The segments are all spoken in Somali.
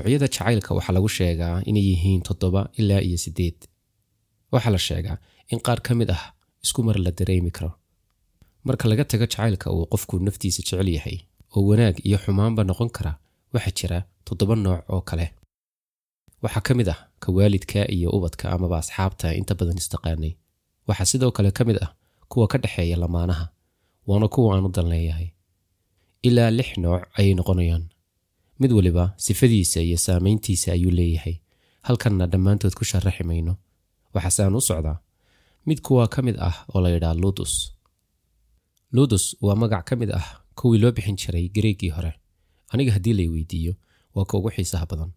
noocyada jacaylka waxaa lagu sheegaa inay yihiin toddoba ilaa iyo siddeed. Waxaa la sheegaa in qaar ka mid ah isku mar la dareemi karo. Marka laga tago jacaylka uu qofku naftiisa jecel yahay oo wanaag iyo xumaanba noqon kara waxaa jira toddoba nooc oo kale. Waxaa ka mid ah ka waalidka iyo ubadka amaba asxaabta inta badan istaqaanay. Waxaa sidoo kale ka mid ah kuwa ka dhexeeya lamaanaha waana kuwa aan u dalneeyahay. Ilaa lix nooc ayay noqonayaan mid waliba sifadiisa iyo saamayntiisa ayuu leeyahay. Halkanna dhammaantood ku sharaxi mayno. Waxaase aan u socdaa? Mid kuwa ka mid ah oo la yidhaa ludus ludus waa magac ka mid ah kuwii loo bixin jiray gareegii hore. Aniga haddii lay weydiiyo waa ka ugu xiisaha badan.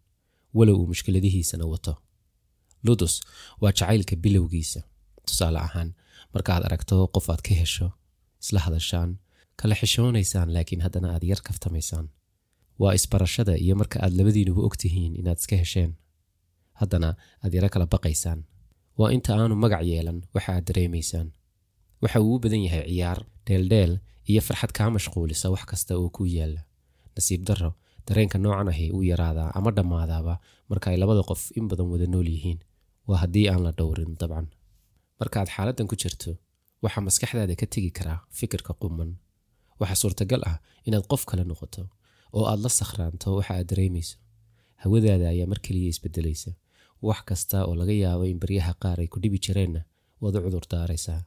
Walow uu mushkiladihiisana wato. Ludus waa jacaylka bilowgiisa. Tusaale ahaan markaaad aragto qof aad ka hesho isla hadashaan kala xishoonaysaan laakiin haddana aad yar kaftamaysaan waa isbarashada iyo marka aad labadiinuba ogtihiin inaad iska hesheen haddana aad yaro kala baqaysaan. Waa inta aanu magac yeelan waxa aad dareemaysaan. Waxa uu u badan yahay ciyaar dheeldheel iyo farxad kaa mashquulisa wax kasta oo ku yaalla. Nasiib darro dareenka noocan ahi uu yaraadaa ama dhammaadaaba marka ay labada qof in badan wada nool yihiin. Waa haddii aan la dhowrin dabcan. Markaaad xaaladdan ku jirto waxaa maskaxdaada ka tegi karaa fikirka quman. Waxaa suurtagal ah inaad qof kale noqoto oo aad la sakhraanto waxa aad dareemayso. Hawadaada ayaa mar keliya isbedelaysa. Wax kasta oo laga yaabo in baryaha qaar ay ku dhibi jireenna waad u cudur daaraysaa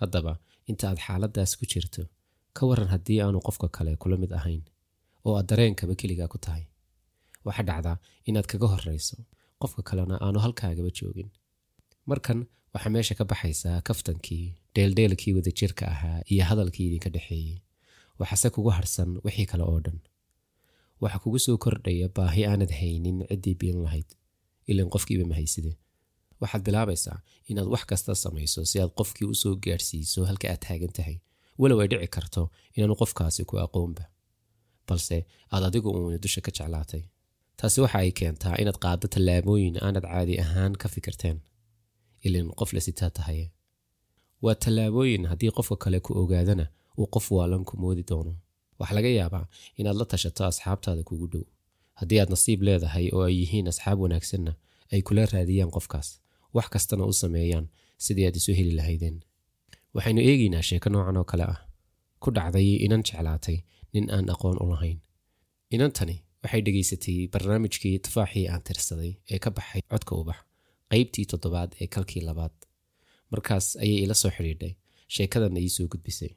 haddaba inta aad xaaladdaas ku jirto ka waran haddii aanu qofka kale kula mid ahayn oo aad dareenkaba keligaa ku tahay. Waxaa dhacdaa inaad kaga horrayso qofka kalena aanu halkaagaba joogin. Markan waxaa meesha ka baxaysaa kaftankii dheeldheelkii wadajirka ahaa iyo hadalkii idinka dhexeeyey. Waxaase kugu harsan wixii kale oo dhan waxaa kugu soo kordhaya baahi aanad haynin ciddii biin lahayd ilan qofkiiba mahayside waxaad bilaabaysaa inaad wax kasta samayso si aad qofkii u soo gaadhsiiso halka aad taagan tahay. Walow ay dhici karto inaanu qofkaasi ku aqoonba. Balse aad adigu uuni dusha ka jeclaatay. Taasi waxa ay keentaa inaad qaaddo tallaabooyin aanad caadi ahaan ka fikirteen. Ilin qof la sitaa tahaye waa tallaabooyin haddii qofka kale ku ogaadana uu qof waalan ku moodi doono waxaa laga yaabaa inaad la tashato asxaabtaada kugu dhow. Haddii aad nasiib leedahay oo ay yihiin asxaab wanaagsanna ay kula raadiyaan qofkaas wax kastana u sameeyaan sidii aad isu heli lahaydeen. Waxaynu eegaynaa sheeko noocan oo kale ah. Ku dhacday inan jeclaatay nin aan aqoon u lahayn. Inantani waxay dhegaysatay barnaamijkii tufaaxii aan tirsaday ee ka baxay codka ubax qaybtii toddobaad ee kalkii labaad. Markaas ayay ila soo xidhiidhay. Sheekadanna ii soo gudbisay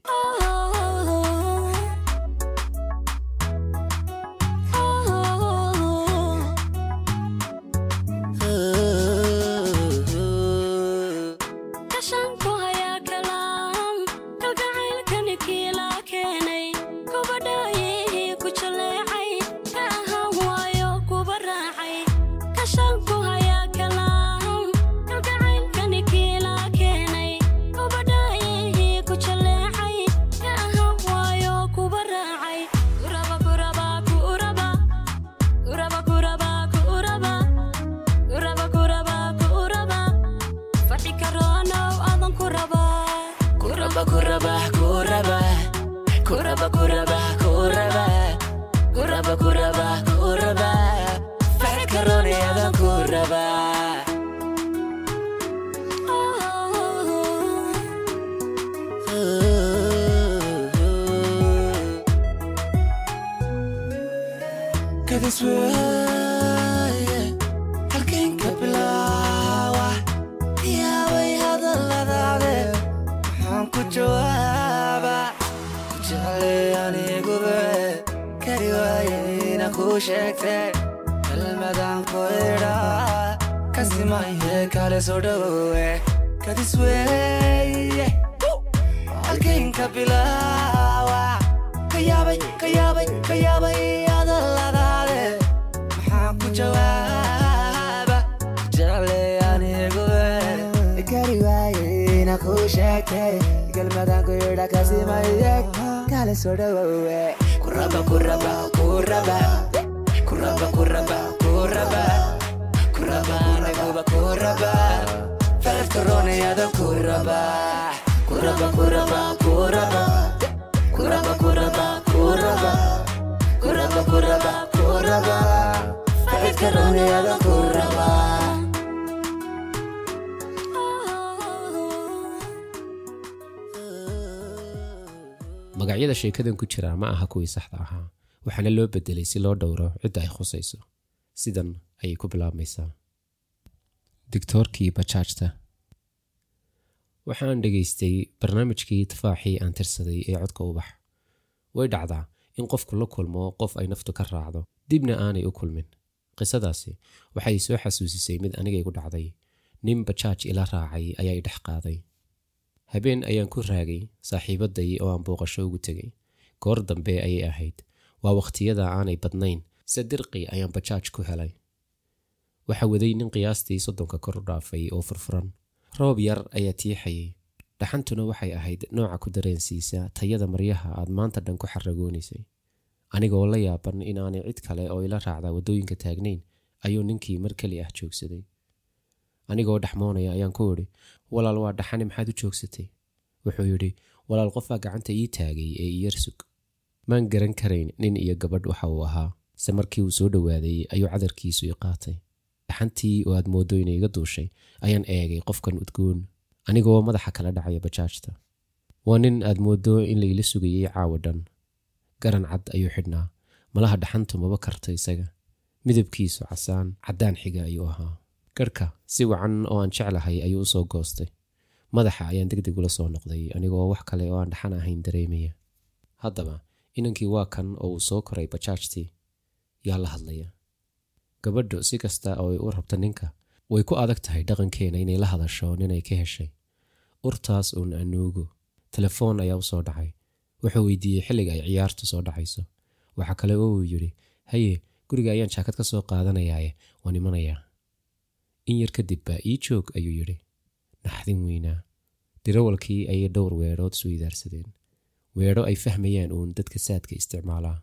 kuu sheegtee kelmadaan ku idhaa kasimaye kale soo dhowe kadisweeye halkaynka bilaawa kayaabay kayaabay kayaabay adaladaade maxaa ku jawaaba jecleyan igue kari waayeyna kuu sheegtee kelmadaan ku idhaa kasimaye kale soo dhowe Kuraba, kuraba, kuraba. Kuraba, kuraba, kuraba. Kuraba, naguba, kuraba. Falaftaroonayada kuraba. Kuraba, kuraba, kuraba. Kuraba, kuraba, kuraba. Kuraba, kuraba, kuraba. Falaftaroonayada magacyada sheekadan ku jira ma aha kuwii saxda ahaa waxaana loo bedelay si loo dhowro cidda ay khusayso. Sidan ayay ku bilaabmaysaa. Digtoorkii bajaajta waxaan dhegaystay barnaamijkii tafaaxii aan tirsaday ee codka ubax. Way dhacdaa in qofku la kulmo qof ay naftu ka raacdo dibna aanay u kulmin. Qisadaasi waxay soo xasuusisay mid aniga igu dhacday. Nin bajaaj ila raacay ayaa i dhex qaaday habeen ayaan ku raagay saaxiibaday oo aan booqasho ugu tegay. Goor dambe ayay ahayd. Waa wakhtiyada aanay badnayn. Se dirqi ayaan bajaaj ku helay. Waxa waday nin qiyaastii soddonka kor u dhaafay oo furfuran roob yar ayaa tiixayay. Dhaxantuna waxay ahayd nooca ku dareensiisa tayada maryaha aad maanta dhan ku xaragoonaysay anigoo la yaaban inaanay cid kale oo ila raacda waddooyinka taagnayn ayuu ninkii mar keli ah joogsaday anigoo dhexmoonaya ayaan ku idhi walaal waa dhaxani maxaad u joogsatay? Wuxuu yidhi walaal qofaa gacanta ii taagay ee iyar sug maan garan karayn nin iyo gabadh waxa uu ahaa. Se markii uu soo dhowaaday ayuu cadarkiisu i qaatay. Dhaxantii oo aad mooddo inay iga duushay ayaan eegay qofkan udgoon. Anigoo madaxa kala dhacaya bajaajta. Waa nin aad mooddo in layla sugayay caawa dhan. Garan cad ayuu xidhnaa. Malaha dhaxantu maba karta isaga. Midabkiisu casaan caddaan xiga ayuu ahaa garhka si wacan oo aan jeclahay ayuu u soo goostay. Madaxa ayaan deg deg ula soo noqday anigoo wax kale oo aan dhaxan ahayn dareemaya. Haddaba inankii waa kan oo uu soo koray bajaajtii yaa la hadlaya. Gabadhu si kasta oo ay u rabta ninka way ku adag tahay dhaqankeena inay la hadasho ninay ka heshay. Urtaas uun anuugo telefoon ayaa u soo dhacay. Wuxuu weydiiyey xilliga ay ciyaartu soo dhacayso. Waxaa kale oo uu yidhi haye guriga ayaan jaakad ka soo qaadanayaaye waan imanayaa in yar kadib baa ii joog ayuu yidhi. Naxdin weynaa. Dirawalkii ayay dhowr weedhood isu idaarsadeen. Weedho ay fahmayaan uun dadka saadka isticmaalaa.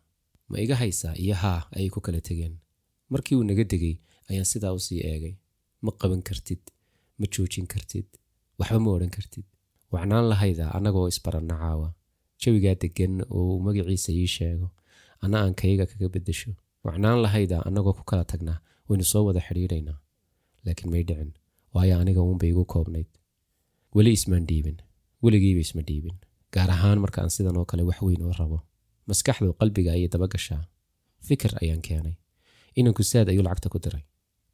Ma iga haysaa iyo haa ayay ku kala tegeen. Markii uu naga degay ayaan sidaa u sii eegay. Ma qaban kartid ma joojin kartid waxba ma odhan kartid. Wacnaan lahayda annagoo isbaranna caawa. Jawigaa deggan oo uu magaciisa ii sheego. Anna aan kayga kaga beddesho. Wacnaan lahayda annagoo ku kala tagnaa. Waynu soo wada xidhiidhaynaa laakiin may dhicin waayo aniga uunbay igu koobnayd. Weli ismaan dhiibin weligiiba isma dhiibin gaar ahaan marka aan sidan oo kale wax weyn oo rabo maskaxdu qalbiga ayay daba gashaa. Fikir ayaan keenay. Inanku saad ayuu lacagta ku diray.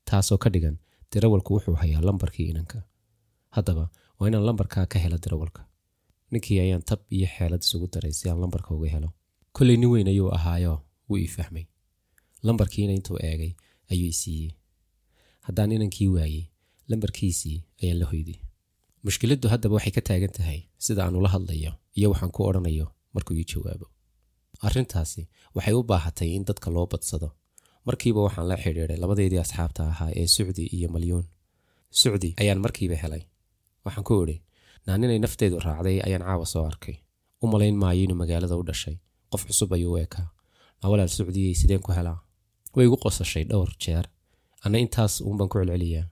Taasoo ka dhigan dirawalku wuxuu hayaa lambarkii inanka. Haddaba waa inaan lambarkaa ka helo dirawalka ninkii ayaan tab iyo xeelad isugu daray si aan lambarka uga helo. Kollay nin weyn ayuu ahaayo wuu ii fahmay. Lambarkiina intuu eegay ayuu i siiyey haddaan inankii waayey lambarkiisii ayaan la hoyday mushkiladdu haddaba waxay ka taagan tahay sida aan ula hadlayo iyo waxaan ku odhanayo markuu ii jawaabo. Arrintaasi waxay u baahatay in dadka loo badsado. Markiiba waxaan la xidhiidhay labadeedii asxaabta ahaa ee sucdi iyo malyuun sucdi ayaan markiiba helay. Waxaan ku idhi naaninay nafteedu raacday ayaan caawa soo arkay. U malayn maayo inuu magaalada u dhashay. Qof cusub ayuu u ekaa. Naa walaal sucdiyey sideen ku helaa way igu qosashay dhowr jeer anna intaas uunbaan ku celceliyaa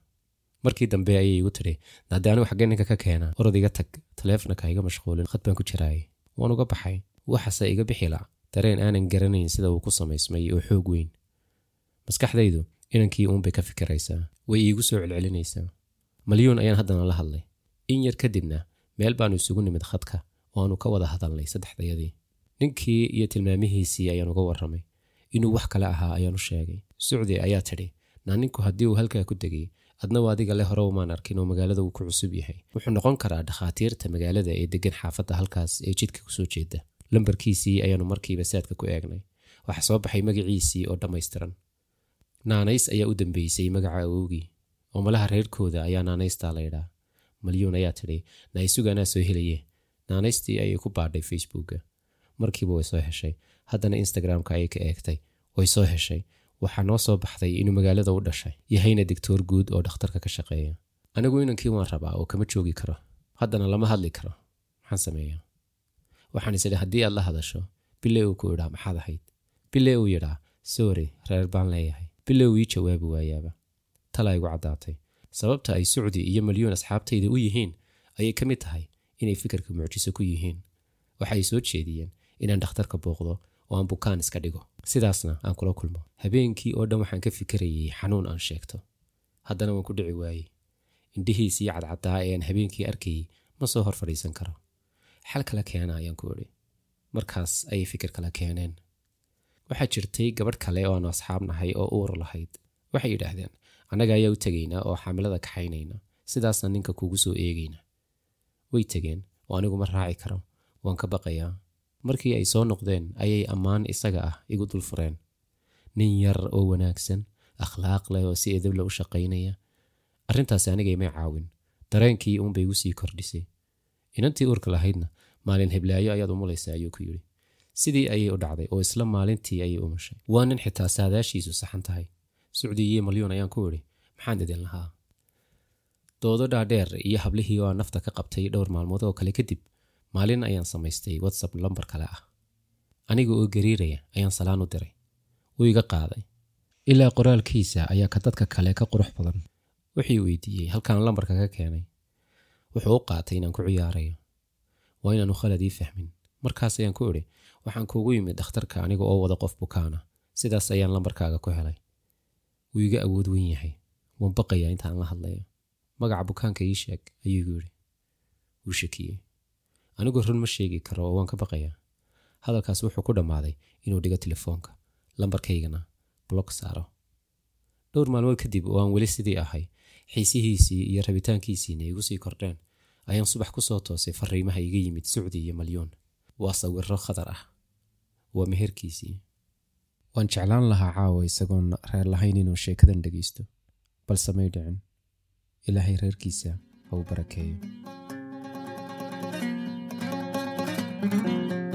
markii dambe ayay igu tidhi naade anigu xaggee ninka ka keena orod iga tag taleefonka iga mashquulin khad baan ku jiraayay waan uga baxay waxase iga bixila dareen aanan garanayn sida uu ku samaysmay oo xoog weyn maskaxdaydu inankii uunbay ka fikiraysaa way iigu soo celcelinaysaa malyuun ayaan haddana la hadlay in yar kadibna meel baannu isugu nimid khadka oo aanu ka wada hadalnay saddexdayadii ninkii iyo tilmaamihiisii ayaan uga warramay inuu wax kale ahaa ayaan u sheegay sucdi ayaa tidhi naa ninku haddii uu halkaa ku degay adna adiga le hore umaan arkin oo magaalada uu ku cusub yahay. Wuxuu noqon karaa dhakhaatiirta magaalada ee degan xaafadda halkaas ee jidka ku soo jeeda. Lambarkiisii ayaannu markiiba saadka ku eegnay. Waxaa soo baxay magaciisii oo dhammaystiran. Naanays ayaa u dambeysay magaca awowgii oo malaha reerkooda ayaa naanaystaa laydhaa malyuun ayaa tidhi naaysugaanaa soo helaye. Naanaystii ayay ku baadhay facebooka markiiba way soo heshay. Haddana instagramka ayay ka eegtay. Way soo heshay waxaa noo soo baxday inuu magaalada u dhashay yahayna digtoor guud oo dhakhtarka ka shaqeeya. Anigu inankii waan rabaa oo kama joogi karo haddana lama hadli karo. Maxaan sameeyaa? Waxaan is idhi haddii aad la hadasho bile uu ku idhaa maxaad ahayd? Bile uu yidhaa sorry reer baan leeyahay. Bile uu ii jawaabi waayaaba. Talaa igu caddaatay. Sababta ay sucdi iyo malyuun asxaabtayda u yihiin ayay ka mid tahay inay fikirka mucjiso ku yihiin. Waxay soo jeediyeen inaan dhakhtarka booqdo oo aan bukaan iska dhigo. Sidaasna aan kula kulmo. Habeenkii oo dhan waxaan ka fikirayay xanuun aan sheegto. Haddana waan ku dhici waayey. Indhihiisii cadcaddaa ee aan habeenkii arkayay ma soo hor fadhiisan karo. Xal kala keena ayaan ku idhi markaas ayay fikir kala keeneen. Waxaa jirtay gabadh kale oo aanu asxaab nahay oo uur lahayd. Waxay yidhaahdeen annaga ayaa u tegaynaa oo xaamilada kaxaynayna. Sidaasna ninka kugu soo eegayna. Way tegeen oo anigu ma raaci karo. Waan ka baqayaa markii ay soo noqdeen ayay ammaan isaga ah igu dul fureen. Nin yar oo wanaagsan akhlaaq leh oo si edable u shaqaynaya. Arrintaasi aniga imay caawin. Dareenkii uunbay igu sii kordhisay. Inantii uurka lahaydna maalin heblaayo ayaad umulaysaa ayuu ku yidhi. Sidii ayay u dhacday oo isla maalintii ayay umushay waa nin xitaa saadaashiisu saxan tahay. Sucdi iyo malyuun ayaan ku idhi maxaan idin lahaa? Doodo dhaadheer iyo hablihii oo nafta ka qabtay dhowr maalmood oo kale kadib maalin ayaan samaystay whatsapp lambar kale ah. Aniga oo gariiraya ayaan salaan u diray. Wuu iga qaaday ilaa qoraalkiisa ayaa ka dadka kale ka qurux badan. Wuxuu weydiiyey halkaan lambarka ka keenay. Wuxuu u qaatay inaan ku ciyaarayo. Waa inaanu khalad ii fahmin. Markaas ayaan ku idhi waxaan kuugu yimid dhakhtarka aniga oo wada qof bukaana. Sidaas ayaan lambarkaaga ku helay. Wuu iga awood weyn yahay. Waan baqayaa intaan la hadlayo. Magaca bukaanka ii sheeg ayuu igu yidhi. Wuu shakiyey anigu run ma sheegi karo oo waan ka baqayaa hadalkaas wuxuu ku dhammaaday inuu dhigo telefoonka. Lambarkaygana blog saaro. Dhowr maalmood kadib oo aan weli sidii ahay xiisihiisii iyo rabitaankiisiina igu sii kordheen ayaan subax ku soo toosay fariimaha iga yimid sucdi iyo malyuun waa sawiro khatar ah. Waa meherkiisii. Waan jeclaan lahaa caawa isagoon reer lahayn inuu sheekadan dhegaysto. Balse may dhicin. Ilaahay reerkiisa ha u barakeeyo Thank you.